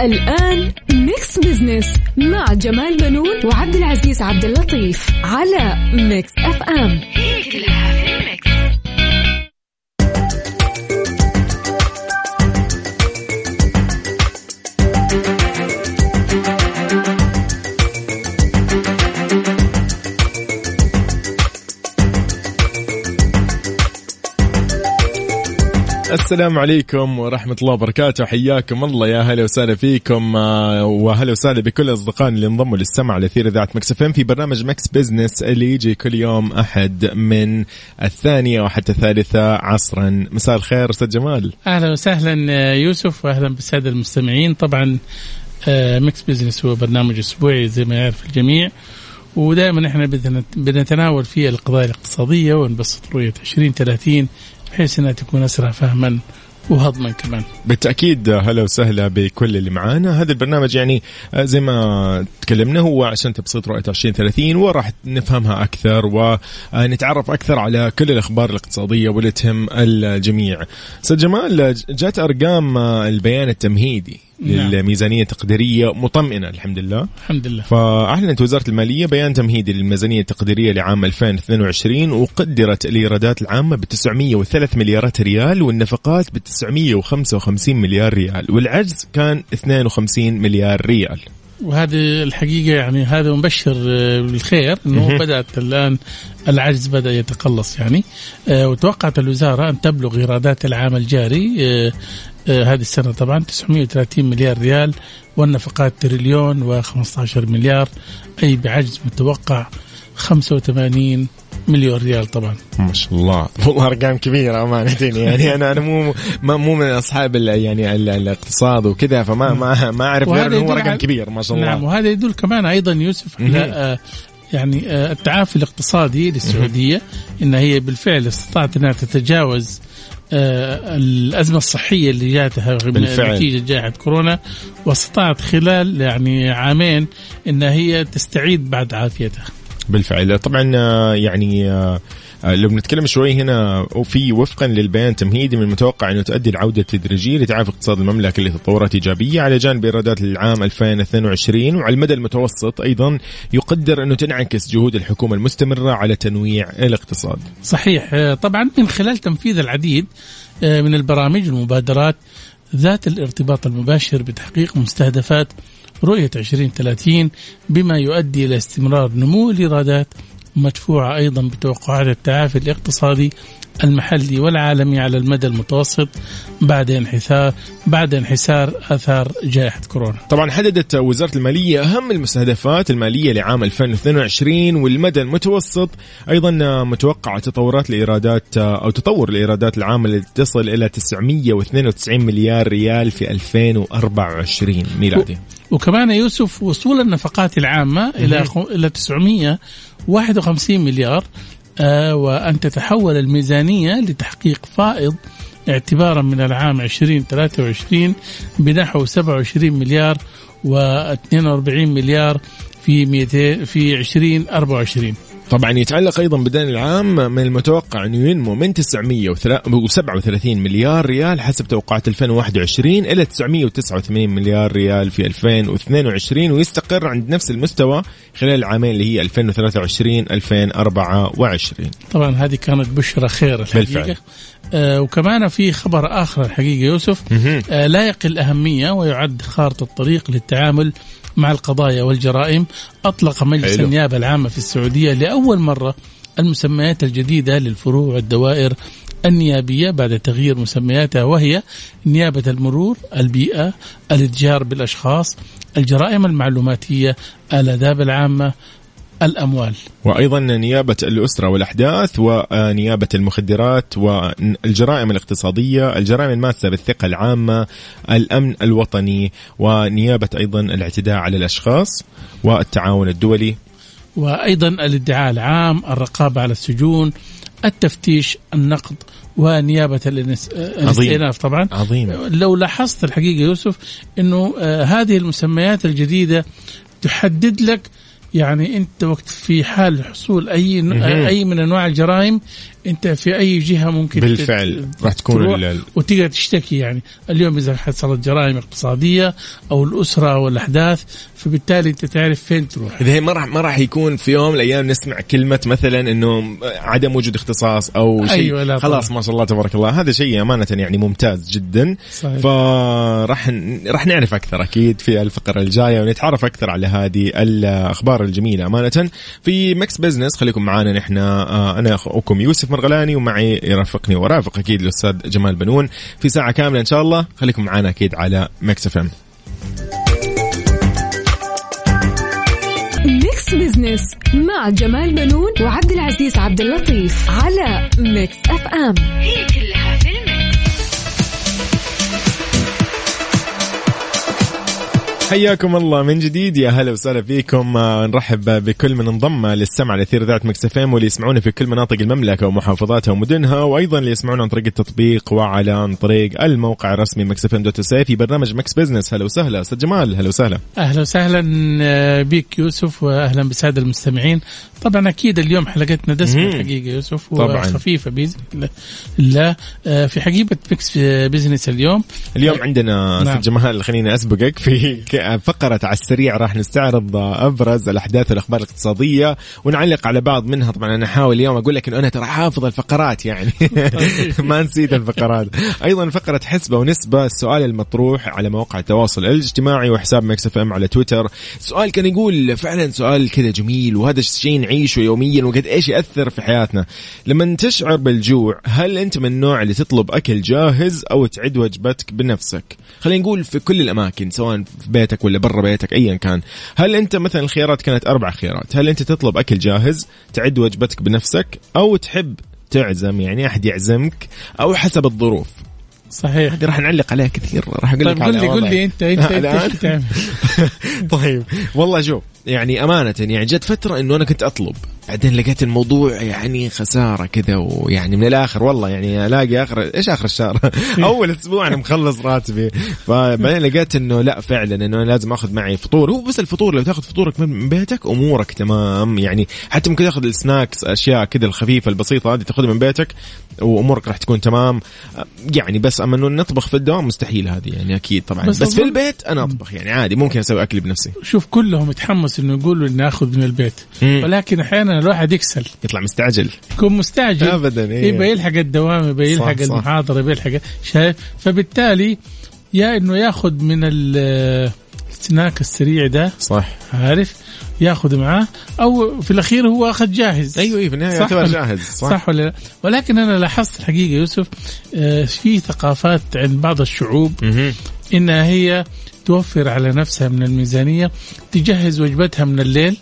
الآن Mix Business مع جمال بنون وعبد العزيز عبد اللطيف على Mix FM هي كلها. في السلام عليكم ورحمة الله وبركاته. حياكم الله. يا هلا وسهلا فيكم آه، وهلا وسهلا بكل أصدقائنا اللي انضموا للسمع على أثير إذاعة Mix FM في برنامج Mix Business اللي يجي كل يوم أحد من الثانية وحتى الثالثة عصرا. مساء الخير أستاذ جمال. أهلا وسهلا آه، يوسف واهلا بالسادة المستمعين. طبعا آه، Mix Business هو برنامج أسبوعي زي ما يعرف الجميع. ودائما إحنا بنت- بنتناول فيه القضايا الاقتصادية ونبسط رؤية 2030 بحيث إنها تكون أسرع فهما وهضما كمان. بالتأكيد هلا وسهلا بكل اللي معانا. هذا البرنامج يعني آه، زي ما تكلمنا هو عشان تبسيط رؤية 2030 وراح نفهمها أكثر ونتعرف أكثر على كل الأخبار الاقتصادية واللي تهم الجميع. أستاذ جمال جات أرقام آه، البيان التمهيدي. نعم. للميزانية التقديرية مطمئنة الحمد لله الحمد لله. فأعلنت وزارة المالية بيان تمهيدي للميزانية التقديرية لعام 2022 وقدرت الإيرادات العامة ب 903 مليارات ريال والنفقات ب 955 مليار ريال والعجز كان 52 مليار ريال وهذه الحقيقة يعني هذا مبشر آه، بالخير إنه مهم. بدأت الآن العجز بدأ يتقلص يعني آه، وتوقعت الوزارة أن تبلغ إيرادات العام الجاري آه، هذه السنة طبعا 930 مليار ريال والنفقات تريليون و15 مليار. أي بعجز متوقع 85 مليون ريال طبعا. ما شاء الله. والله أرقام كبيرة أمانة يعني أنا أنا مو مو من أصحاب يعني ال- الاقتصاد وكذا فما ما ما أعرف غير إنه هو رقم كبير ما شاء الله. نعم وهذا يدل كمان أيضا يوسف على. آه، يعني آه، التعافي الاقتصادي للسعودية. إن هي بالفعل استطاعت إنها تتجاوز آه، الأزمة الصحية اللي جاتها بالفعل. نتيجة جائحة كورونا واستطاعت خلال يعني عامين إن هي تستعيد بعد عافيتها. بالفعل طبعا آه، يعني آه، آه، لو بنتكلم شوي هنا وفي وفقا للبيان التمهيدي من المتوقع أنه تؤدي العودة التدريجية لتعافي اقتصاد المملكة لتطورات إيجابية على جانب إيرادات العام 2022 وعلى المدى المتوسط أيضا يقدر أنه تنعكس جهود الحكومة المستمرة على تنويع الاقتصاد. صحيح طبعا من خلال تنفيذ العديد من البرامج والمبادرات ذات الارتباط المباشر بتحقيق مستهدفات رؤية 2030 بما يؤدي إلى استمرار نمو الإيرادات. مدفوعة أيضا بتوقعات التعافي الاقتصادي المحلي والعالمي على المدى المتوسط بعد انحسار بعد انحسار آثار جائحة كورونا. طبعا حددت وزارة المالية أهم المستهدفات المالية لعام 2022 والمدى المتوسط أيضا متوقع تطورات الايرادات أو تطور الايرادات العامه التي تصل إلى 992 مليار ريال في 2024 ميلادي. وكمان يوسف وصول النفقات العامة إلى إلى 900 51 مليار آه، وأن تتحول الميزانية لتحقيق فائض اعتبارا من العام 2023 بنحو 27 مليار و 42 مليار في 200 في 2024 طبعا يتعلق أيضا بدين العام من المتوقع انه ينمو من 937 مليار ريال حسب توقعات 2021 إلى 989 مليار ريال في 2022 ويستقر عند نفس المستوى خلال العامين اللي هي 2023 2024 طبعا هذه كانت بشرة خير الحقيقة بالفعل. آه وكمان في خبر آخر الحقيقة يوسف. آه لا يقل أهمية ويعد خارطة الطريق للتعامل مع القضايا والجرائم أطلق مجلس حلو. النيابة العامة في السعودية لأول مرة المسميات الجديدة للفروع والدوائر النيابية بعد تغيير مسمياتها وهي نيابة المرور البيئة الاتجار بالأشخاص الجرائم المعلوماتية آلآداب العامة الأموال. وأيضا نيابة الأسرة والأحداث ونيابة المخدرات والجرائم الاقتصادية، الجرائم الماسة بالثقة العامة، الأمن الوطني ونيابة أيضا الاعتداء على الأشخاص والتعاون الدولي. وأيضا الادعاء العام الرقابة على السجون التفتيش النقد الانس- الاستئناف طبعا. عظيم. لو لاحظت الحقيقة يوسف إنه آه، هذه المسميات الجديدة تحدد لك يعني انت وقت في حال حصول أي. أي من أنواع الجرائم انت في اي جهة ممكن بالفعل راح تكون وتقدر تشتكي يعني. اليوم إذا حصلت جرائم اقتصادية أو الأسرة أو الأحداث فبالتالي أنت تعرف فين تروح. إذا هي ما راح ما راح يكون في يوم من الأيام نسمع كلمة مثلا إنه عدم وجود اختصاص أو شيء. أيوة، لا خلاص طبعاً. ما شاء الله تبارك الله. هذا شيء أمانة يعني ممتاز جدا. صحيح. فراح راح نعرف أكثر أكيد في الفقرة الجاية ونتعرف أكثر على هذه الأخبار الجميلة أمانة. في Mix Business خليكم معنا نحن. آه، أنا أخوكم يوسف مرغلاني ومعي يرافقني ورافق أكيد الأستاذ جمال بنون في ساعة كاملة إن شاء الله. خليكم معنا أكيد على Mix FM. Mix Business مع جمال بنون وعبد العزيز عبد اللطيف على Mix FM. هي كلها حياكم الله من جديد. يا هلا وسهلا فيكم. آه، نرحب بكل من انضم للسمع على اثير إذاعة Mix FM واللي يسمعونا في كل مناطق المملكة ومحافظاتها ومدنها وأيضا اللي يسمعونا عن طريق التطبيق وعلى عن طريق الموقع الرسمي Mix FM dot في برنامج Mix Business هلا وسهلا. أستاذ جمال هلا وسهلا. أهلا وسهلا آه، بك يوسف واهلا بالساده المستمعين. طبعا أكيد اليوم حلقتنا دسمة مم. الحقيقة يوسف. وخفيفة بإذن الله- آه، في حقيبة Mix Business اليوم. اليوم عندنا أستاذ نعم. جمال خليني أسبقك في فقرة على السريع راح نستعرض أبرز الأحداث والأخبار الاقتصادية ونعلق على بعض منها. طبعا أنا أحاول اليوم أقول لك إنه أنا ترى حافظ الفقرات يعني. ما نسيت الفقرات. أيضا فقرة حسبة ونسبة السؤال المطروح على مواقع التواصل الاجتماعي وحساب Mix FM على تويتر. سؤال كان يقول فعلا سؤال كذا جميل وهذا الشيء نعيشه يوميا وقد إيش يأثر في حياتنا. لما تشعر بالجوع هل أنت من النوع اللي تطلب أكل جاهز أو تعد وجبتك بنفسك؟ خلينا نقول في كل الأماكن سواء في بيتك ولا برا بيتك ايا كان هل أنت مثلا الخيارات كانت أربع خيارات هل أنت تطلب أكل جاهز تعد وجبتك بنفسك أو تحب تعزم يعني أحد يعزمك أو حسب الظروف صحيح هذه راح نعلق عليها كثير راح أقول طيب لك على لي وضعي. لي أنت أنت انت؟ إيش بتعمل؟ طيب والله شوف يعني أمانة يعني جت فترة إنه أنا كنت أطلب. بعدين لقيت الموضوع يعني خسارة كذا ويعني من الآخر والله يعني ألاقي آخر إيش آخر الشهر؟ أول أسبوع أنا مخلص راتبي. فبعدين لقيت إنه لا فعلا إنه أنا لازم آخذ معي فطور. هو بس الفطور لو تاخذ فطورك من بيتك أمورك تمام. يعني حتى ممكن تاخذ السناكس أشياء كذا الخفيفة البسيطة هذه تاخذها من بيتك وأمورك راح تكون تمام. يعني بس أما إنه نطبخ في الدوام مستحيل هذه يعني أكيد طبعا. بس بس, في البيت أنا أطبخ يعني عادي ممكن أسوي أكلي بنفسي. شوف كلهم يتحمس إنه يقولوا إني آخذ من البيت. مم. ولكن أحيانا الواحد يكسل. يطلع مستعجل. يكون مستعجل. أبداً، إيه. يبغى يلحق الدوام يبغى صح، يلحق صح. المحاضرة يبغى يلحق شايف؟ فبالتالي يا إنه ياخذ من ال- السناك السريع ده صح. عارف؟ ياخذ معاه أو في الأخير هو أخذ جاهز. أيوه أيوه في النهاية صح يعتبر جاهز صح, صح ولا لا؟ ولكن أنا لاحظت الحقيقة يوسف آه، في ثقافات عند بعض الشعوب. إنها هي توفر على نفسها من الميزانية تجهز وجبتها من الليل.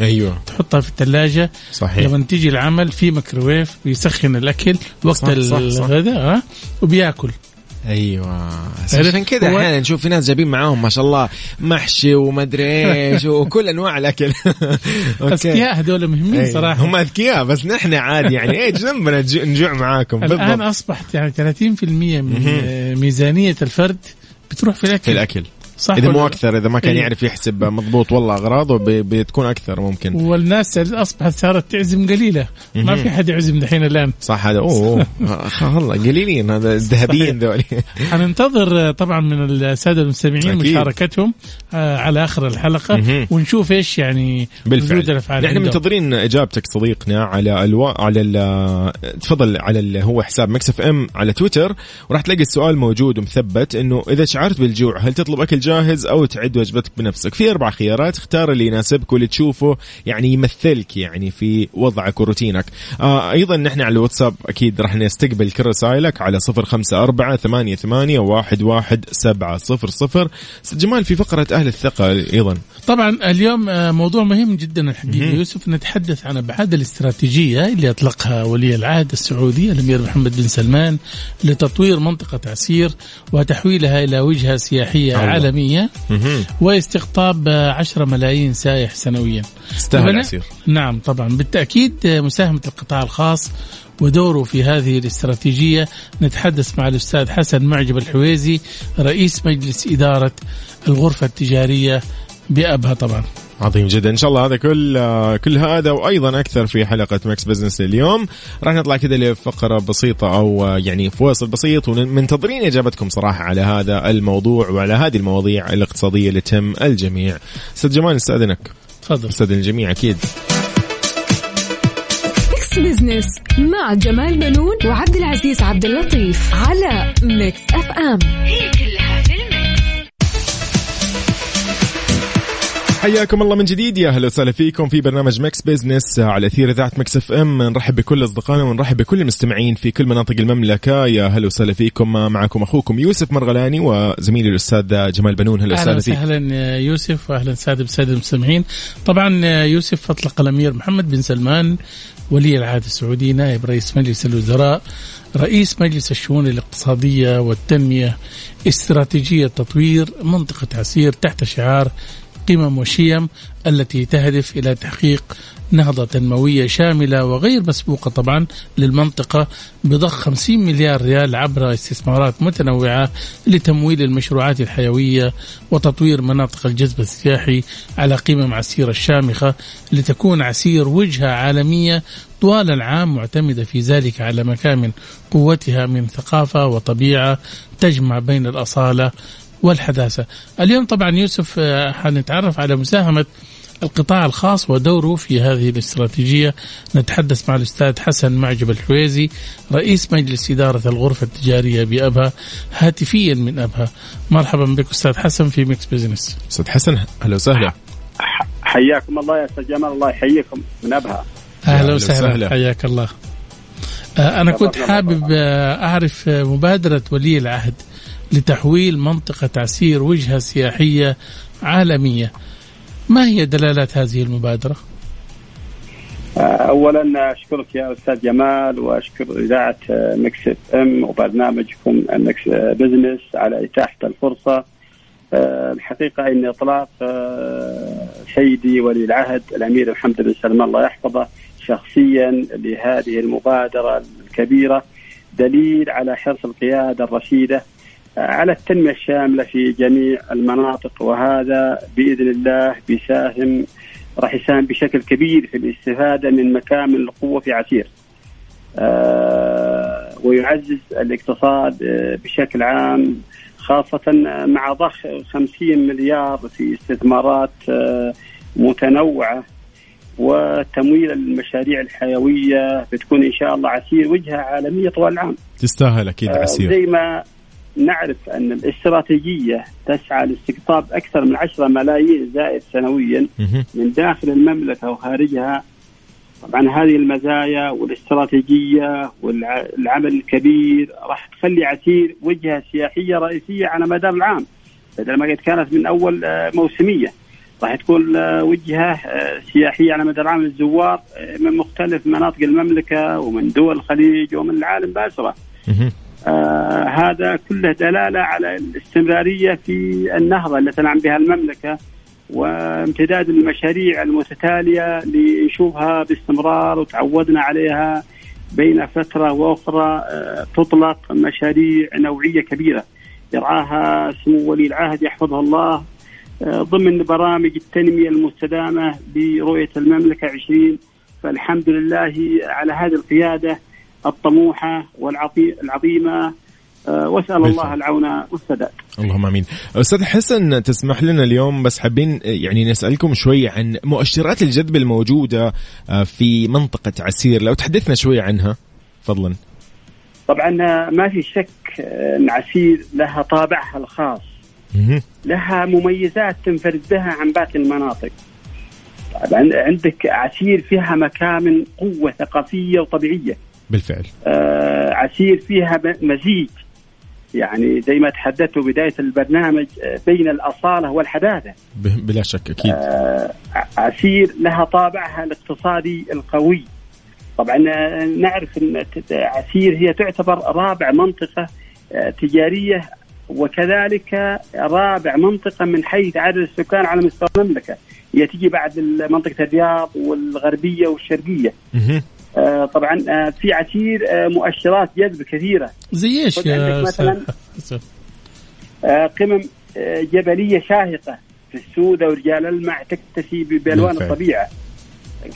أيوه. تحطها في الثلاجه صحيح. لما تيجي العمل في ميكروويف بيسخن الأكل وقت صح،. الغداء ها؟ وبياكل. أيوه؟ عشان كذا أحيانا نشوف في ناس جايبين معاهم ما شاء الله محشي ومدري إيش وكل أنواع الأكل. أذكياء هذول مهمين أي. صراحة. هم أذكياء بس نحن عادي يعني. إيش ذنبنا نج- نجوع معاكم؟ الآن أصبحت يعني 30% من ميزانية الفرد بتروح في الأكل. في الأكل. صح إذا مو؟ أكثر إذا ما كان إيه. يعرف يحسب مضبوط والله أغراضه بي- بتكون أكثر ممكن والناس أصبحت صارت تعزم قليلة ما. في حد يعزم دحين الآن صح هذا أوه. والله قليلين هذا الذهبيين ذولي حننتظر آه، طبعا من السادة المستمعين. مشاركتهم آه، على آخر الحلقة. ونشوف إيش يعني بالفعل الأفعال نحن. منتظرين إجابتك صديقنا على ألو... على ال... تفضل على ال... هو حساب مكس إف إم على تويتر وراح تلاقي السؤال موجود ومثبت إنه إذا شعرت بالجوع هل تطلب أكل جاهز أو تعد وجبتك بنفسك. في أربع خيارات اختار اللي يناسبك واللي تشوفه يعني يمثلك يعني في وضعك وروتينك. آه أيضا نحن على الواتساب أكيد راح نستقبل كل رسائلك على صفر خمسة أربعة ثمانية, ثمانية واحد, واحد سبعة صفر صفر. أستاذ جمال في فقرة أهل الثقة أيضا. طبعا اليوم آه، موضوع مهم جدا الحقيقة يوسف. نتحدث عن أبعاد الاستراتيجية اللي أطلقها ولي العهد السعودي الأمير محمد بن سلمان لتطوير منطقة عسير وتحويلها إلى وجهة سياحية. عالمية. مهم. واستقطاب آه، 10 ملايين سائح سنويا. تستاهل طبعاً- عسير نعم طبعا. بالتأكيد آه، مساهمة القطاع الخاص ودوره في هذه الاستراتيجية. نتحدث مع الأستاذ حسن معجب الحويزي رئيس مجلس إدارة الغرفة التجارية بأبها طبعا. عظيم جدا. إن شاء الله هذا كل كل هذا وأيضا أكثر في حلقة مكس بزنس اليوم. راح نطلع كذا لفقرة بسيطة أو يعني فواصل بسيط ومنتظرين إجابتكم صراحة على هذا الموضوع وعلى هذه المواضيع الاقتصادية اللي تهم الجميع. أستاذ جمال نستاذنك تفضل. نستاذن الجميع أكيد. ميكس بزنس مع جمال بنون وعبد العزيز عبد اللطيف على ميكس أف أم. هي كلها حياكم الله من جديد. يا أهلا وسهلا فيكم في برنامج مكس بزنس على أثير إذاعة مكس إف إم. نرحب بكل أصدقائنا ونرحب بكل المستمعين في كل مناطق المملكة. يا أهلا وسهلا فيكم معكم أخوكم يوسف مرغلاني وزميلي الأستاذ جمال بنون. أهلا أهلا وسهلا فيك وسهلا يوسف واهلا وسهلا بالساده المستمعين. طبعا يوسف اطلق الأمير محمد بن سلمان ولي العهد السعودي نائب رئيس مجلس الوزراء رئيس مجلس الشؤون الاقتصادية والتنمية استراتيجية تطوير منطقة عسير تحت شعار قمم وشيم التي تهدف إلى تحقيق نهضة تنموية شاملة وغير مسبوقة طبعا للمنطقة بضخ 50 مليار ريال عبر استثمارات متنوعة لتمويل المشروعات الحيوية وتطوير مناطق الجذب السياحي على قمم عسير الشامخة لتكون عسير وجهة عالمية طوال العام معتمدة في ذلك على مكامن قوتها من ثقافة وطبيعة تجمع بين الأصالة والحداثة. اليوم طبعا يوسف آه، حنتعرف على مساهمة القطاع الخاص ودوره في هذه الاستراتيجية. نتحدث مع الأستاذ حسن معجب الحويزي رئيس مجلس إدارة الغرفة التجارية بأبها هاتفيا من أبها. مرحبا بك أستاذ حسن في ميكس بزنس. أستاذ حسن أهلا وسهلا. حياكم الله يا أستاذ جمال الله يحييكم من أبها. أهلا أهلا وسهلا. حياك الله. آه، أنا كنت حابب. آه، أعرف مبادرة ولي العهد. لتحويل منطقة عسير وجهة سياحية عالمية ما هي دلالات هذه المبادرة؟ اولا أشكرك يا أستاذ جمال وأشكر إذاعة مكس إف إم وبرنامجكم مكس بزنس على إتاحة الفرصة آه، الحقيقة إن إطلاق آه، سيدي ولي العهد الأمير محمد بن سلمان الله يحفظه شخصيا لهذه المبادرة الكبيرة دليل على حرص القيادة الرشيدة آه، على التنمية الشاملة في جميع المناطق وهذا بإذن الله بيساهم راح يساهم بشكل كبير في الاستفادة من مكامن القوة في عسير. آه، ويعزز الاقتصاد آه، بشكل عام خاصة مع ضخ 50 مليار في استثمارات آه، متنوعة وتمويل المشاريع الحيوية بتكون إن شاء الله عسير وجهة عالمية طوال العام تستاهل أكيد آه، عسير زي ما نعرف أن الاستراتيجية تسعى لاستقطاب أكثر من 10 ملايين زائد سنويا. من داخل المملكة وخارجها طبعا هذه المزايا والاستراتيجية والعمل الكبير راح تخلي عسير وجهة سياحية رئيسية على مدار العام بدل ما قد كانت من أول آه، موسمية راح تكون آه، وجهة آه، سياحية على مدار العام للزوار من مختلف مناطق المملكة ومن دول الخليج ومن العالم بأسرة مهم. آه هذا كله دلالة على الاستمرارية في النهضة التي تنعم بها المملكة وامتداد المشاريع المتتالية اللي نشوفها باستمرار وتعودنا عليها بين فترة وأخرى آه تطلق مشاريع نوعية كبيرة يرعاها سمو ولي العهد يحفظه الله آه ضمن برامج التنمية المستدامة برؤية المملكة 20 فالحمد لله على هذه القيادة الطموحة والعظيمه آه، وأسأل بالفعل. الله العون والسداد. اللهم آمين. أستاذ حسن تسمح لنا اليوم بس حابين يعني نسألكم شوي عن مؤشرات الجذب الموجودة آه، في منطقة عسير لو تحدثنا شوي عنها فضلا. طبعا آه، ما في شك آه، إن عسير لها طابعها الخاص. لها مميزات تنفرد بها عن باقي المناطق طبعا عندك عسير فيها مكامن قوة ثقافية وطبيعية بالفعل. آه، عسير فيها مزيج. يعني زي ما تحدثت بداية البرنامج آه، بين الأصالة والحداثة. بلا شك أكيد. آه، عسير لها طابعها الاقتصادي القوي. طبعا آه، نعرف ت- عسير هي تعتبر رابع منطقة آه، تجارية وكذلك رابع منطقة من حيث عدد السكان على مستوى المملكة. هي تجي بعد منطقة الرياض مهم. آه، طبعا آه، في عسير آه، مؤشرات جذب كثيرة. زي إيش مثلاً؟ آه، قمم آه، جبلية شاهقة في السودة ورجال المع تكتسي ب- بالوان. الطبيعه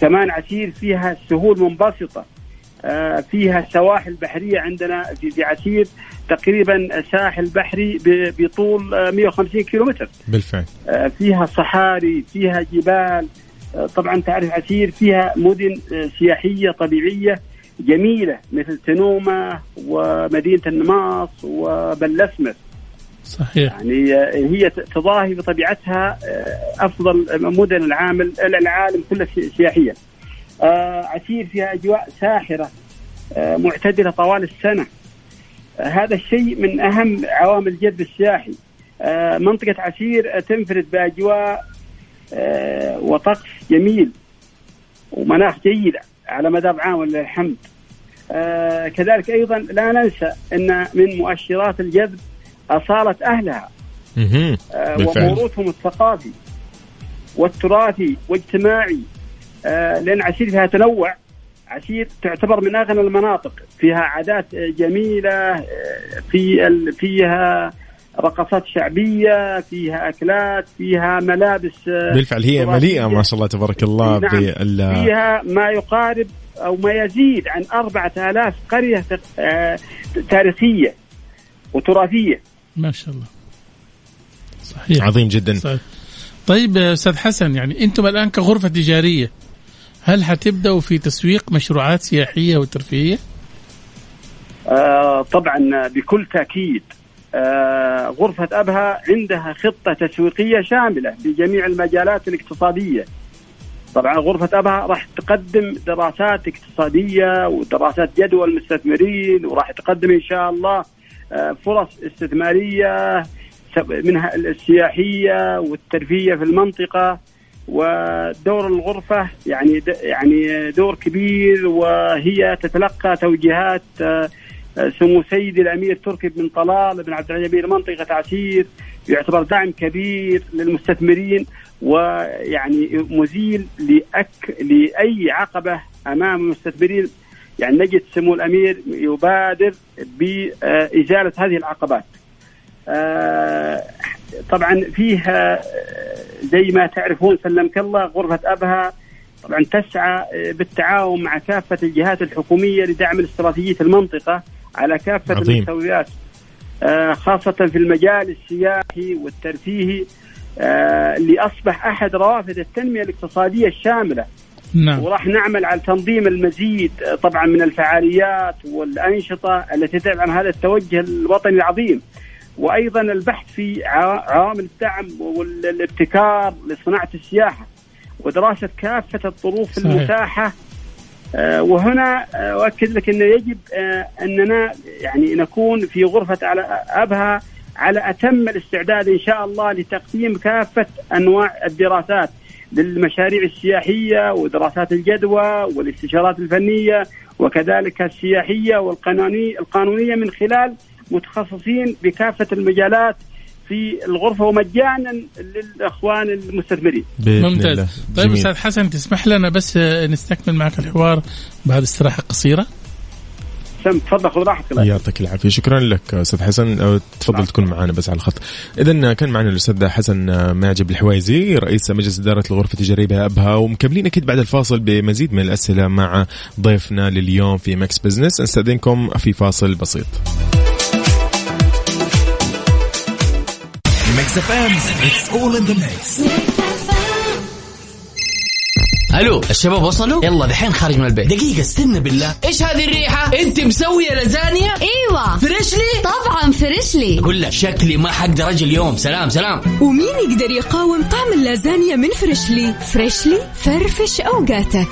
كمان عسير فيها سهول منبسطة. آه، فيها سواحل بحرية عندنا في عسير تقريبا ساحل بحري بطول آه، 150 كيلومتر. بالفعل. آه، فيها صحاري فيها جبال آه، طبعا تعرف عسير فيها مدن آه، سياحية طبيعية جميلة مثل تنومة ومدينة النماص وبلسمس صحيح يعني آه، هي تضاهي بطبيعتها آه، أفضل مدن العالم العالم كله سي- سياحيا. آه، عسير فيها أجواء ساحرة معتدلة طوال السنة. هذا الشيء من أهم عوامل الجذب السياحي. منطقة عسير تنفرد بأجواء آه، وطقس جميل ومناخ جيد على مدار عام ولله الحمد. آه، كذلك أيضا لا ننسى أن من مؤشرات الجذب أصالة أهلها. آه،. وموروثهم الثقافي والتراثي واجتماعي آه، لأن عسير فيها تنوع عسير تعتبر من أغنى المناطق فيها عادات آه، جميلة آه، في ال- فيها رقصات شعبية فيها أكلات فيها ملابس آه، بالفعل هي. مليئة ما شاء الله تبارك الله نعم. بال فيها ما يقارب أو ما يزيد عن أربعة آلاف قرية تق- آه، تاريخية وتراثية ما شاء الله صحيح عظيم جدا صحيح. طيب يا أستاذ حسن يعني أنتم الآن كغرفة تجارية هل حتبداوا في تسويق مشروعات سياحية وترفيهية؟ آه، طبعا بكل تأكيد آه، غرفة أبها عندها خطة تسويقية شاملة في جميع المجالات الاقتصادية. طبعا غرفة أبها راح تقدم دراسات اقتصادية ودراسات جدوى المستثمرين وراح تقدم إن شاء الله آه، فرص استثمارية سب- منها السياحية والترفيهية في المنطقة ودور الغرفة يعني يعني دور كبير وهي تتلقى توجيهات آه، سمو سيدي الأمير تركي بن طلال بن عبد العزيز أمير منطقة عسير يعتبر دعم كبير للمستثمرين ويعني مزيل لأك لأي عقبة أمام المستثمرين يعني نجد سمو الأمير يبادر بإزالة هذه العقبات. آه، طبعا فيها آه، زي ما تعرفون سلمك الله غرفة أبها طبعا تسعى آه، بالتعاون مع كافة الجهات الحكومية لدعم استراتيجيه المنطقة على كافة عظيم. المستويات آه، خاصة في المجال السياحي والترفيهي آه، اللي أصبح أحد روافد التنمية الاقتصادية الشاملة نعم وراح نعمل على تنظيم المزيد آه، طبعا من الفعاليات والأنشطة التي تدعم هذا التوجه الوطني العظيم وأيضا البحث في عوا- عوامل الدعم والابتكار لصناعة السياحة ودراسة كافة الظروف. المتاحة وهنا آه، أؤكد لك إنه يجب آه، أننا يعني نكون في غرفة على أبها على أتم الاستعداد إن شاء الله لتقديم كافة أنواع الدراسات للمشاريع السياحية ودراسات الجدوى والاستشارات الفنية وكذلك السياحية والقانونية القانونية من خلال متخصصين بكافة المجالات في الغرفة ومجانا للأخوان المستثمرين. ممتاز. الله. طيب جميل. أستاذ حسن تسمح لنا بس آه، نستكمل معك الحوار بعد استراحة قصيرة؟ سم تفضل خذ راحتك. يعطيك. العافية. شكرا لك أستاذ حسن. تفضل تكون معنا بس على الخط. اذا كان معنا الأستاذ حسن أه، معجب الحويزي رئيس مجلس إدارة الغرفة التجارية بابها ومكملين أكيد بعد الفاصل بمزيد من الأسئلة مع ضيفنا لليوم في مكس بزنس. نستأذنكم في فاصل بسيط. Mix FM, it's all in the mix. ألو الشباب وصلوا؟ يلا دحين خارج من البيت. دقيقة استنى بالله. إيش هذه الريحة؟ أنت مسوية لازانيا؟ إيوه. فريشلي؟ طبعا فريشلي. أقول لك شكلي ما حقدر أجي اليوم. سلام سلام. ومين يقدر يقاوم طعم اللازانيا من فريشلي؟ فريشلي فرفش أوقاتك.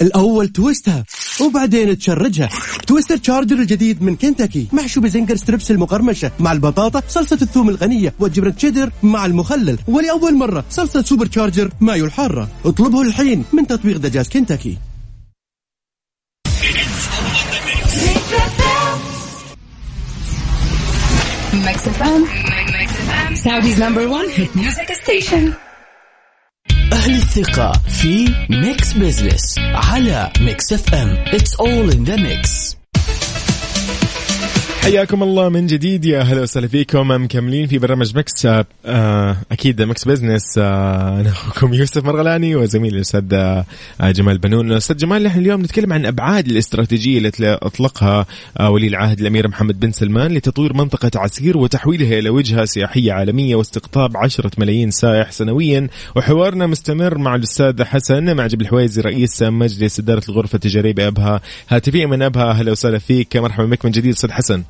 الأول twistها وبعدين تشرجها. تويستر تشارجر الجديد من كنتاكي محشو بزنجر strips المقرمشة مع البطاطا صلصة الثوم الغنية والجبنة تشيدر مع المخلل ولأول مرة صلصة سوبر تشارجر مايو الحارة. اطلبه الحين من تطبيق دجاج كنتاكي. Saudi's number 1 hit music station أهل الثقة في ميكس بزنس على ميكس اف ام It's all in the mix. حياكم الله من جديد. يا أهلا وسهلا فيكم. مكملين في برنامج مكس آه أكيد مكس بزنس. آه أنا أخوكم يوسف مرغلاني وزميلي الأستاذ آه جمال بنون. أستاذ جمال نحن اليوم نتكلم عن أبعاد الاستراتيجية التي أطلقها ولي العهد الأمير محمد بن سلمان لتطوير منطقة عسير وتحويلها إلى وجهة سياحية عالمية واستقطاب عشرة ملايين سائح سنويا. وحوارنا مستمر مع الأستاذ حسن معجب الحويزي رئيس مجلس إدارة الغرفة التجارية بأبها هاتفيا من أبها. أهلا وسهلا فيك. مرحبا بك من جديد أستاذ حسن.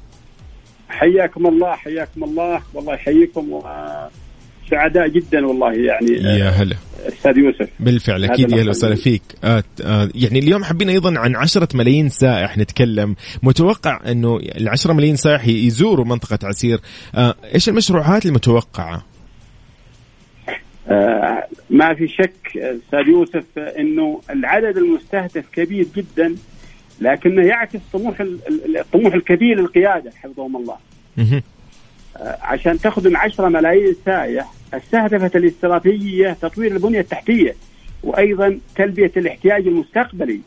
حياكم الله حياكم الله. والله يحييكم وسعداء جدا والله يعني. يا هلا. أستاذ يوسف. بالفعل أكيد يا اللي وسهلا فيك. آه آه يعني اليوم حابين أيضا عن 10 ملايين سائح نتكلم. متوقع إنه ال 10 ملايين سائح يزوروا منطقة عسير. آه إيش المشروعات المتوقعة؟ آه، ما في شك أستاذ يوسف إنه العدد المستهدف كبير جدا لكنه يعكس طموح ال- ال- الطموح الكبير للقيادة حفظهم الله. آه، عشان تخدم 10 ملايين سائح استهدفت الاستراتيجية تطوير البنية التحتية وأيضا تلبية الاحتياج المستقبلي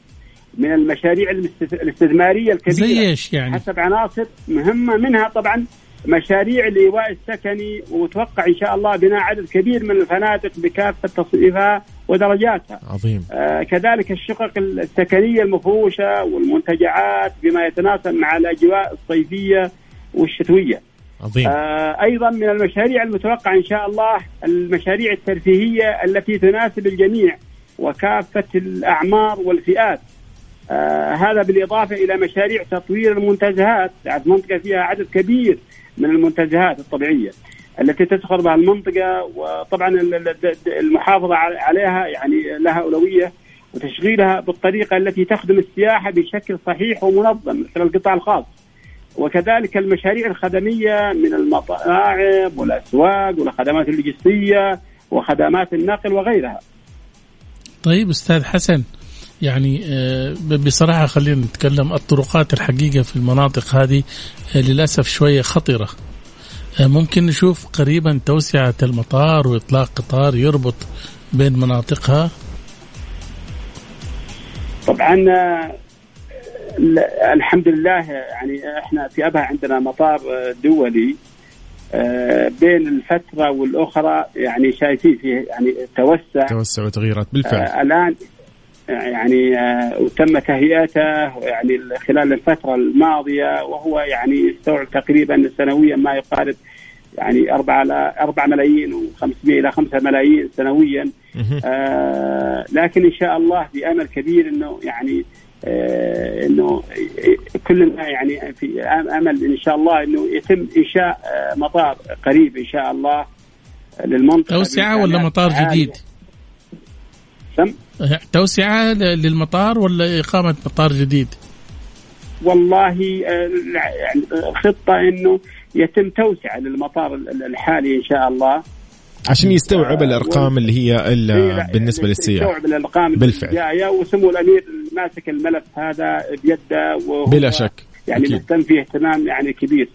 من المشاريع الاستثمارية الكبيرة زي إيش يعني؟ حسب عناصر مهمة منها طبعا مشاريع الايواء السكني ومتوقع إن شاء الله بناء عدد كبير من الفنادق بكافة تصنيفها ودرجاتها. عظيم آه كذلك الشقق السكنية المفروشة والمنتجعات بما يتناسب مع الأجواء الصيفية والشتوية. عظيم آه أيضا من المشاريع المتوقع إن شاء الله المشاريع الترفيهية التي تناسب الجميع وكافة الأعمار والفئات. آه هذا بالإضافة إلى مشاريع تطوير المنتزهات، منطقه فيها عدد كبير من المنتزهات الطبيعية التي تدخل بها المنطقة وطبعا ال- ال- المحافظة عليها يعني لها أولوية وتشغيلها بالطريقة التي تخدم السياحة بشكل صحيح ومنظم مثل القطاع الخاص. وكذلك المشاريع الخدمية من المطاعم والأسواق والخدمات اللوجستية وخدمات النقل وغيرها. طيب أستاذ حسن يعني آه، بصراحة خلينا نتكلم الطرقات الحقيقة في المناطق هذه آه، للأسف شوية خطرة ممكن نشوف قريبا توسعة المطار وإطلاق قطار يربط بين مناطقها. طبعا آه، ال- الحمد لله يعني إحنا في أبها عندنا مطار آه، دولي آه، بين الفترة والأخرى يعني شايفين فيه يعني توسع. توسع وتغييرات بالفعل. الآن يعني وتم تهيئته يعني خلال الفترة الماضية وهو يعني يستوعب تقريبا سنويا ما يقارب يعني 4 4 ملايين و500 إلى 5 ملايين سنويا. آه لكن إن شاء الله بأمل كبير إنه يعني آه إنه كلنا يعني في أمل إن شاء الله إنه يتم إنشاء آه مطار قريب إن شاء الله للمنطقة توسعة ولا مطار. جديد؟ سم آه، توسعة للمطار ولا إقامة مطار جديد؟ والله آه، يعني الخطه إنه يتم توسعة للمطار ال- الحالي إن شاء الله عشان يستوعب الأرقام اللي هي ال- إيه، لا، بالنسبة للسياح يستوعب الأرقام بالفعل. الجايه وسمو الأمير ماسك الملف هذا بيده وهو بلا شك يعني أكيد. مهتم فيه اهتمام يعني كبير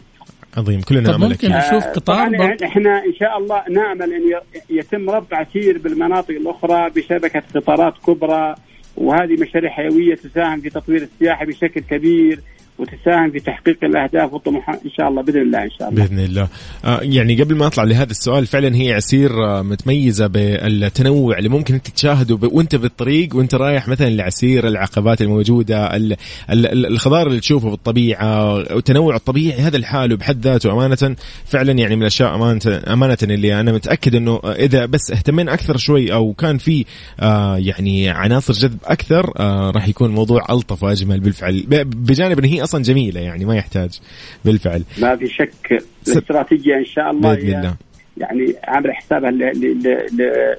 عظيم كلنا طب ممكن. نشوف آه، قطار طبعاً برضه؟ إحنا إن شاء الله نأمل أن ي- يتم ربط عسير بالمناطق الأخرى بشبكة قطارات كبرى وهذه مشاريع حيوية تساهم في تطوير السياحة بشكل كبير وتساهم في تحقيق الأهداف والطموحات إن شاء الله بإذن الله إن شاء الله. بإذن الله آه يعني قبل ما أطلع لهذا السؤال فعلا هي عسير آه متميزة بالتنوع اللي ممكن أنت تشاهده. وأنت بالطريق وأنت رايح مثلا لعسير العقبات الموجودة ال... ال... ال... الخضار اللي تشوفه بالطبيعه وتنوع الطبيعي هذا الحال بحد ذاته أمانة فعلا يعني من الأشياء امانه أمانة اللي أنا متأكد إنه إذا بس اهتمينا أكثر شوي أو كان في آه يعني عناصر جذب أكثر راح يكون الموضوع ألطف وأجمل بالفعل بجانب إن هي أصلا جميلة يعني ما يحتاج بالفعل. ما في شك. الاستراتيجية إن شاء الله بإذن الله. يعني عامل حسابها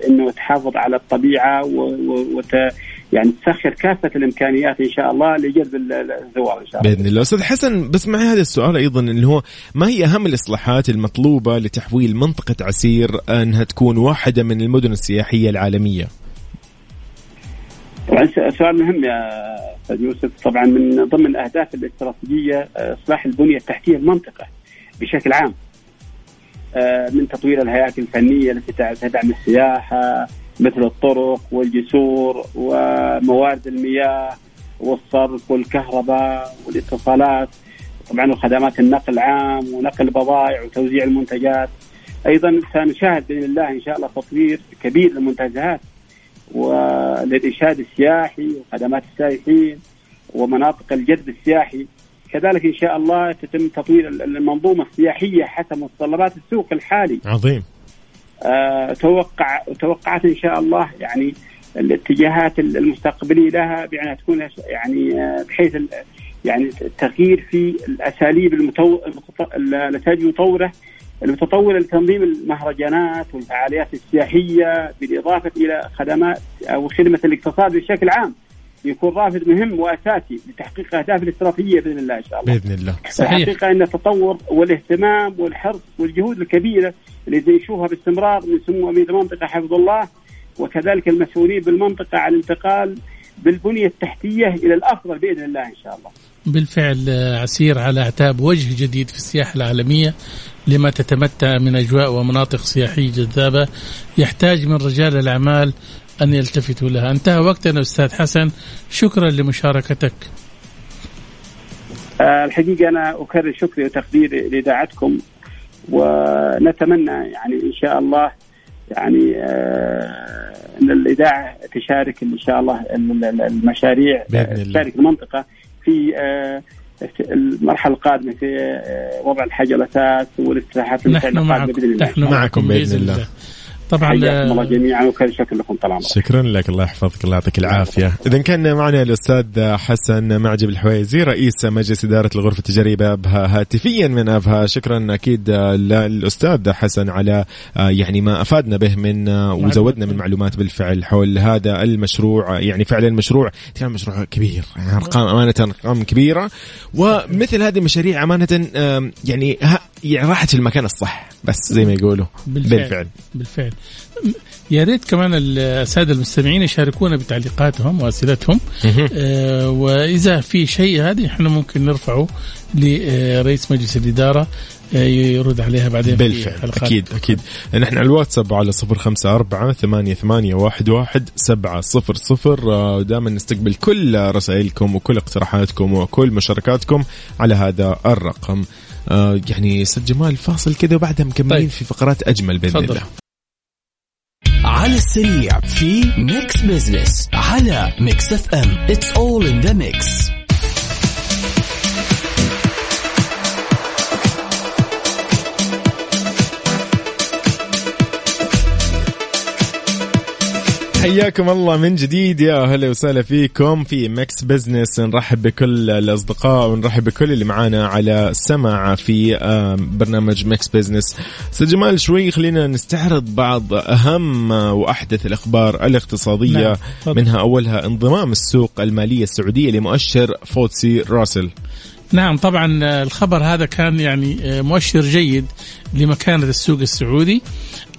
إنه تحافظ على الطبيعة وت يعني تسخر كافة الإمكانيات إن شاء الله لجذب الزوار إن شاء الله. بإذن الله. أستاذ حسن بس معي هذا السؤال أيضا اللي هو ما هي أهم الإصلاحات المطلوبة لتحويل منطقة عسير إنها تكون واحدة من المدن السياحية العالمية؟ طبعا سؤال مهم يا أستاذ يوسف. طبعا من ضمن الأهداف الاستراتيجية إصلاح البنية التحتية المنطقة بشكل عام من تطوير الهياكل الفنية التي تدعم السياحة مثل الطرق والجسور وموارد المياه والصرف والكهرباء والاتصالات. طبعا وخدمات النقل العام ونقل البضائع وتوزيع المنتجات. أيضا سنشاهد بإذن الله إن شاء الله تطوير كبير للمنتزهات وللإرشاد السياحي وخدمات السائحين ومناطق الجذب السياحي. كذلك إن شاء الله تتم تطوير المنظومة السياحية حسب متطلبات السوق الحالي. عظيم. أه توقع توقعات إن شاء الله يعني الاتجاهات المستقبلية لها بأنها تكون يعني بحيث يعني التغيير في الأساليب المتو... المتطوره لتنظيم المهرجانات والفعاليات السياحية بالإضافة إلى خدمات أو خدمة الاقتصاد بشكل عام يكون رافد مهم وأساسي لتحقيق اهداف الاستراتيجية بإذن الله إن شاء الله. بإذن الله. صحيح. الحقيقة إن التطور والاهتمام والحرص والجهود الكبيرة اللي نشوفها باستمرار من سمو امير المنطقة حفظه الله وكذلك المسؤولين بالمنطقة على الانتقال بالبنية التحتية إلى الأفضل بإذن الله إن شاء الله. بالفعل عسير على أعتاب وجه جديد في السياحة العالمية لما تتمتع من أجواء ومناطق سياحية جذابة يحتاج من رجال الأعمال أن يلتفتوا لها. انتهى وقتنا أستاذ حسن شكرا لمشاركتك. آه الحقيقة أنا أكرر شكري وتقديري لإذاعتكم ونتمنى يعني إن شاء الله يعني آه أن الإذاعة تشارك إن شاء الله المشاريع تشارك المنطقة في آه المرحلة القادمة في وضع الحجر الاساس والافتتاحات نحن معكم. نحن معكم بإذن الله. طبعا حياكم الله جميعا وكل شكر لكم طال عمرك. شكرا لك الله يحفظك الله يعطيك العافية. اذا كان معنا الأستاذ حسن معجب الحويزي رئيس مجلس إدارة الغرفة التجارية بأبها هاتفيا من أبها. شكرا أكيد للأستاذ حسن على يعني ما أفادنا به من وزودنا من معلومات بالفعل حول هذا المشروع. يعني فعلا مشروع كان مشروع كبير يعني أرقام أمانة أرقام كبيرة. ومثل هذه المشاريع أمانة يعني يعني راحت في المكان الصح. بس زي ما يقولوا بالفعل بالفعل, بالفعل. يا ريت كمان السادة المستمعين يشاركونا بتعليقاتهم وأسئلتهم. آه وإذا في شيء هذه إحنا ممكن نرفعه لرئيس مجلس الإدارة يرد عليها بعدين بالفعل أكيد أكيد. نحن على الواتساب على صفر خمسة أربعة ثمانية, ثمانية واحد, واحد سبعة صفر صفر. دائما نستقبل كل رسائلكم وكل اقتراحاتكم وكل مشاركاتكم على هذا الرقم. آه يعني أستاذ جمال فاصل كذا وبعدها مكملين طيب. في فقرات أجمل بإذن الله. على السريع في ميكس بزنس على ميكس اف ام it's all in the mix حياكم الله من جديد يا أهلا وسهلا فيكم في مكس بزنس. نرحب بكل الأصدقاء ونرحب بكل اللي معانا على السمع في برنامج مكس بزنس. أستاذ جمال شوي خلينا نستعرض بعض أهم وأحدث الأخبار الاقتصادية. نعم. منها أولها انضمام السوق المالية السعودية لمؤشر فوتسي راسل. نعم طبعا الخبر هذا كان يعني مؤشر جيد لمكانة السوق السعودي.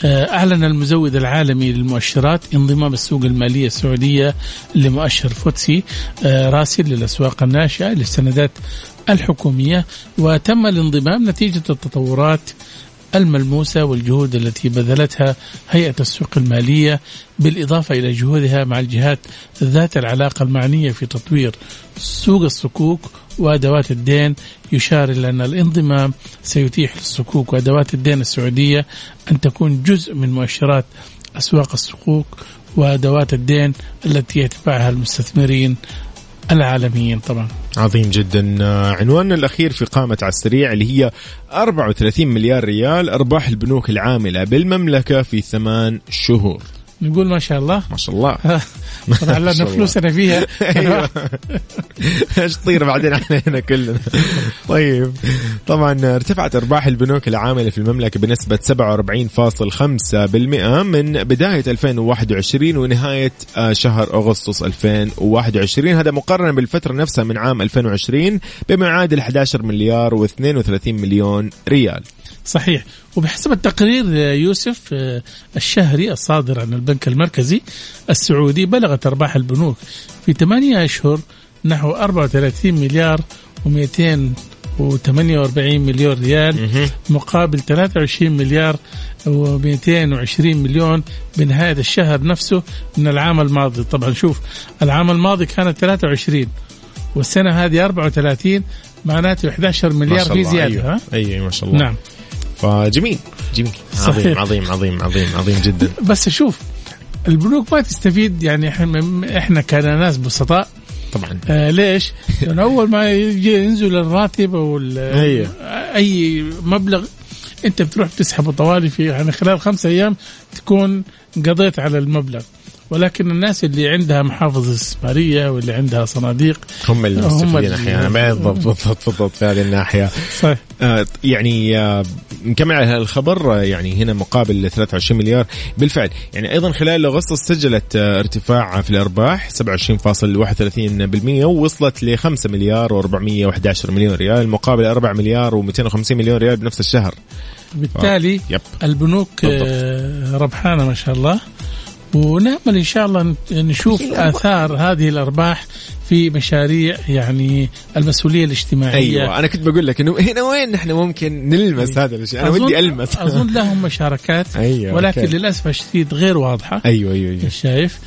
أعلن المزود العالمي للمؤشرات انضمام السوق المالية السعودية لمؤشر فوتسي راسل للأسواق الناشئة للسندات الحكومية وتم الانضمام نتيجة التطورات الملموسة والجهود التي بذلتها هيئة السوق المالية بالإضافة إلى جهودها مع الجهات ذات العلاقة المعنية في تطوير سوق الصكوك وأدوات الدين. يشار إلى أن الانضمام سيتيح للصكوك وأدوات الدين السعودية أن تكون جزء من مؤشرات أسواق الصكوك وأدوات الدين التي يتبعها المستثمرين العالميين طبعا. عظيم جدا. آه، عنواننا الأخير في قامة على السريع اللي هي 34 مليار ريال أرباح البنوك العاملة بالمملكة في ثمان شهور. نقول ما شاء الله. ما شاء الله. طبعا لنا فلوسنا فيها. أيوة. إيش تطير بعدين علينا كلنا. طيب. طبعا ارتفعت أرباح البنوك العاملة في المملكة بنسبة 47.5% من بداية 2021 ونهاية آه، شهر أغسطس 2021 هذا مقارنة بالفترة نفسها من عام 2020 بما يعادل 11 مليار و32 مليون ريال. صحيح. وبحسب التقرير آه، يوسف آه، الشهري الصادر عن البنك المركزي السعودي بلغت أرباح البنوك في ثمانية أشهر نحو 34 مليار و248 مليون ريال مقابل 23 مليار و220 مليون بنهاية الشهر نفسه من العام الماضي. طبعا شوف العام الماضي كانت 23 والسنة هذه 34 معناته 11 ما مليار في زيادة أيوة. ها؟ أيوه ما شاء الله. نعم. فجميل جميل عظيم صحيح. عظيم عظيم عظيم عظيم جدا بس شوف البنوك ما تستفيد يعني إحنا إحنا كناس بسطاء طبعا آه ليش؟ لأن أول ما يجي ينزل الراتب أيوه. أي مبلغ أنت بتروح تسحبه طوالي في يعني خلال خمسة أيام تكون قضيت على المبلغ ولكن الناس اللي عندها محافظ استثمارية واللي عندها صناديق هم اللي مستفيدين أحيانا بالضبط بالضبط بالضبط في هذه الناحية. صحيح. آه، يعني آه، نكمل على هذا الخبر آه، يعني هنا مقابل 23 مليار. بالفعل يعني أيضا خلال أغسطس سجلت آه، ارتفاع في الأرباح 27.31% ووصلت ل 5 مليار و411 مليون ريال مقابل 4 مليار و250 مليون ريال بنفس الشهر. بالتالي يب. البنوك بالضبط. آه، ربحانة ما شاء الله. ونأمل إن شاء الله نشوف آثار هذه الأرباح في مشاريع يعني المسؤولية الاجتماعية. أيوه أنا كنت بقول لك إنه هنا وين نحن ممكن نلمس هذا الشيء؟ أنا ودي ألمس. أظن لهم مشاركات أيوة، ولكن أوكي. للأسف الشديد غير واضحة. أيوه أيوه أيوه. شايف.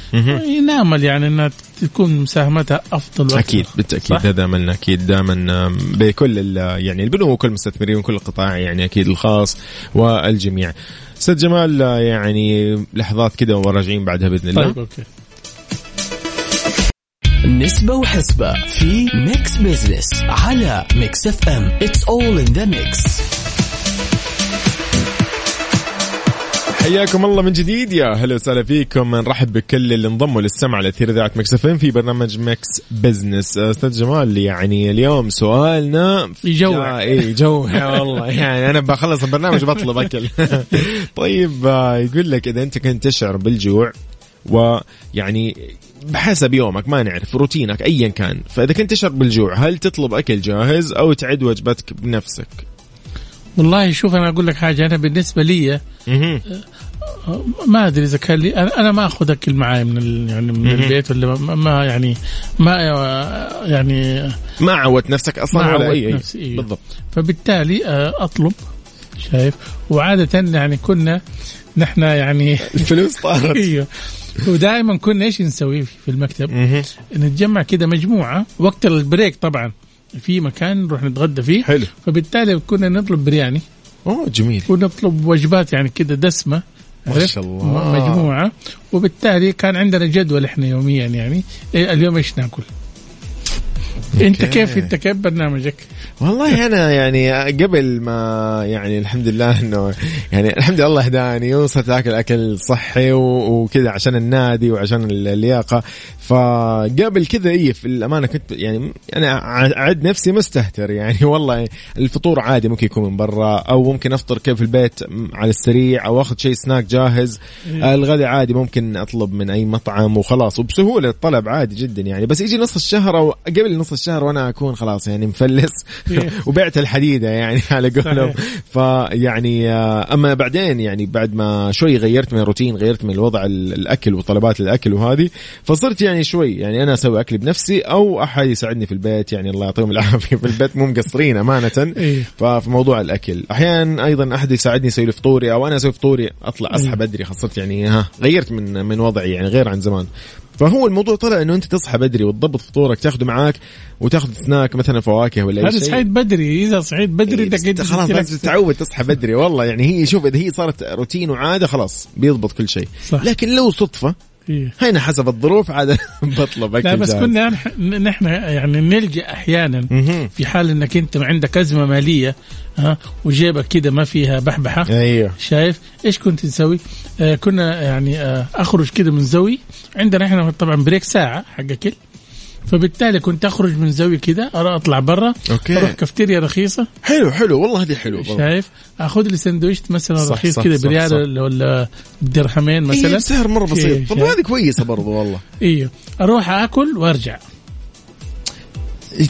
نامل يعني إنها تكون مساهمتها أفضل وأكثر. أكيد بالتأكيد؟ هذا املنا أكيد دائما بكل ال- يعني البنوك وكل المستثمرين وكل القطاع يعني أكيد الخاص والجميع. أستاذ جمال يعني لحظات كده وراجعين بعدها بإذن الله. طيب okay. نسبة وحسبة في ميكس بزنس على ميكس أف أم. It's all in the mix حياكم الله من جديد. يا هلا وسهلا فيكم. نرحب بكل اللي انضموا للسمع على أثير إذاعة مكس إف إم في برنامج مكس بزنس. أستاذ جمال يعني اليوم سؤالنا يجوع. إي يجوع والله. يعني أنا بخلص البرنامج بطلب أكل. طيب آه، يقول لك إذا أنت كنت تشعر بالجوع ويعني بحسب يومك ما نعرف روتينك ايا كان فإذا كنت تشعر بالجوع هل تطلب أكل جاهز أو تعد وجبتك بنفسك؟ والله شوف أنا أقول لك حاجة أنا بالنسبة لي مهم. ما أدري إذا كان لي أنا ما أخذ أكل معي من ال يعني من. البيت ولا ما, ما يعني ما يعني ما عودت نفسك أصلا ما عودت أي. نفسي، إيه. بالضبط. فبالتالي آه، أطلب شايف. وعادة يعني كنا نحن يعني الفلوس طارت. أيوه. ودائما كنا إيش نسوي في المكتب؟ نتجمع كده مجموعة وقت البريك طبعا. في مكان نروح نتغدى فيه. حلو. فبالتالي كنا نطلب برياني. أوه جميل. ونطلب وجبات يعني كده دسمة. ما؟ شاء الله. مجموعة وبالتالي كان عندنا جدول إحنا يوميا يعني إيه اليوم إيش ناكل أنت كيف أنت كيف برنامجك؟ والله أنا يعني قبل ما يعني الحمد لله إنه يعني الحمد لله هداني وصرت آكل أكل صحي وكذا عشان النادي وعشان اللياقة. فقبل كذا اي في الأمانة كنت يعني أنا أعد نفسي مستهتر يعني والله الفطور عادي ممكن يكون من برا أو ممكن أفطر كيف في البيت على السريع أو أخذ شيء سناك جاهز. الغداء عادي ممكن أطلب من أي مطعم وخلاص وبسهولة الطلب عادي جدا يعني. بس يجي نص الشهر أو قبل نص الشهر وأنا أكون خلاص يعني مفلس إيه. وبعت الحديدة يعني على قولهم فيعني آه، أما بعدين يعني بعد ما شوي غيرت من الروتين غيرت من الوضع ال- الأكل وطلبات الأكل وهذه فصرت يعني شوي يعني أنا أسوي اكلي بنفسي أو أحد يساعدني في البيت يعني الله يعطيهم العافية في البيت مو مقصرين أمانة إيه. ففي موضوع الأكل أحيانا أيضا أحد يساعدني يسوي لي فطوري أو أنا أسوي فطوري أطلع اصحى إيه. بدري خاصة يعني ها غيرت من من وضعي يعني غير عن زمان فهو الموضوع طلع إنه أنت تصحى بدري وتضبط فطورك تاخذه معاك وتاخذ سناك مثلا فواكه ولا أي هذا شيء. صحيت بدري إذا صحيت بدري إيه، خلاص لازم تتعود تصحى بدري والله يعني هي شوف إذا هي صارت روتين وعادة خلاص بيضبط كل شيء. لكن لو صدفة إيه. هنا حسب الظروف عاد بطلب أكل لا بس جاهز. كنا نح- نحن يعني نلجأ أحيانا. في حال إنك أنت عندك أزمة مالية ها وجيبك كده ما فيها بحبحة أيوه شايف إيش كنت نسوي؟ آه كنا يعني آه أخرج كده من زوي عندنا إحنا طبعا break ساعة حق أكل فبالتالي كنت أخرج من زوي كده أرى أطلع برا okay. أروح كافتيريا رخيصة حلو حلو والله هذه حلو برضه. شايف آخذ لي سندويشت مثلا صح، رخيص كده بريال. ولا درهمين إيه مثلا بسعر مرة إيه، بسيط طب؟ هذه كويسة برضه والله أيوه أروح آكل وأرجع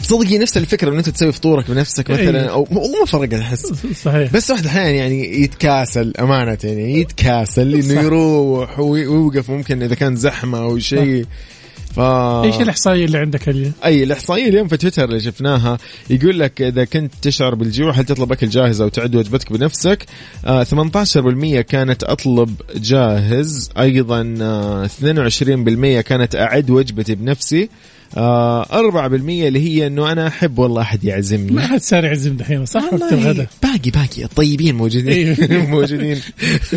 تصدقي نفس الفكرة إن أنت تسوي فطورك بنفسك مثلا إيه. أو والله ما فرقت أحس صحيح بس واحد أحيانا يعني يتكاسل أمانة يعني يتكاسل إنه. يروح وي- ويوقف ممكن إذا كان زحمة أو شيء ف إيش الإحصائية اللي عندك اليوم؟ أي الإحصائية اليوم في تويتر اللي شفناها يقول لك إذا كنت تشعر بالجوع هل تطلب أكل جاهز أو تعد وجبتك بنفسك؟ آه 18% كانت أطلب جاهز أيضا آه 22% كانت أعد وجبتي بنفسي. آه 4% اللي هي إنه أنا أحب والله أحد يعزمني. ما حد صار يعزم دحين صح؟ وقت الغداء. باقي باقي. الطيبين موجودين. إيه. موجودين.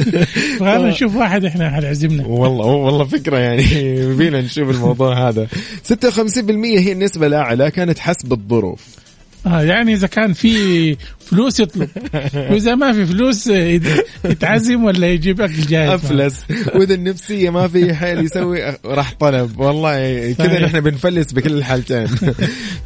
خلينا نشوف واحد إحنا حيعزمنا والله والله فكرة يعني. بينا نشوف الموضوع هذا. 56% هي النسبة الأعلى كانت حسب الظروف. آه يعني إذا كان في فلوس يطلب. وإذا ما في فلوس يت- يتعزم ولا يجيب أكل جاهز. أفلس. وإذا النفسية ما في حيل يسوي راح طلب. والله كذا. نحن بنفلس بكل الحالتين.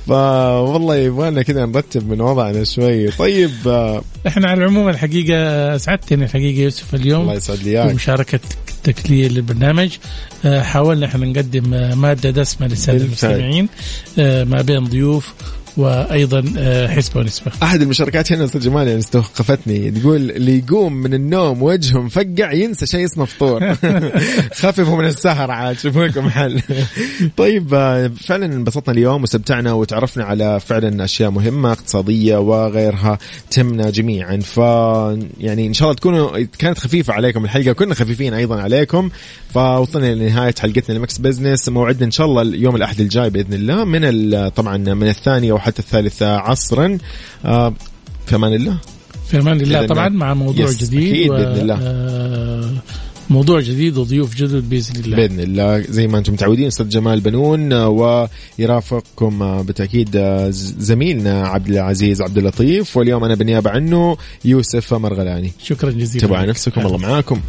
فوالله يبغالنا كذا نرتب من وضعنا شوي. طيب آه، إحنا على العموم الحقيقة أسعدتني الحقيقة يوسف اليوم. الله يسعد لي إياك بمشاركتك لي للبرنامج. آه، حاولنا إحنا نقدم آه، مادة دسمة للسادة. المستمعين آه، ما بين ضيوف وأيضا آه، حسبه ونسبة. أحد المشاركات هنا أستاذ جمال يعني استوقفتني. تقول اللي يقوم من النوم وجهه مفقع ينسى شيء اسمه فطور. خففوا من السهر عاد شوفوا لكم حل. طيب آه، فعلا انبسطنا اليوم واستمتعنا وتعرفنا على فعلا أشياء مهمة اقتصادية وغيرها تهمنا جميعا. ف يعني إن شاء الله تكونوا كانت خفيفة عليكم الحلقة وكنا خفيفين أيضا عليكم. فوصلنا لنهايه حلقتنا ال Mix Business. موعدنا إن شاء الله يوم الأحد الجاي بإذن الله. من طبعا من الثانية وحتى الثالثة عصرا. آه، في أمان الله. في أمان الله طبعا. مع موضوع yes، جديد أكيد و- بإذن الله. آه، موضوع جديد وضيوف جدد بإذن الله. بإذن الله. زي ما أنتم متعودين أستاذ جمال بنون آه، ويرافقكم آه، بالتأكيد آه، زميلنا عبد العزيز عبد اللطيف. واليوم أنا بالنيابه عنه يوسف مرغلاني. شكرا جزيلا. على نفسكم. الله معاكم.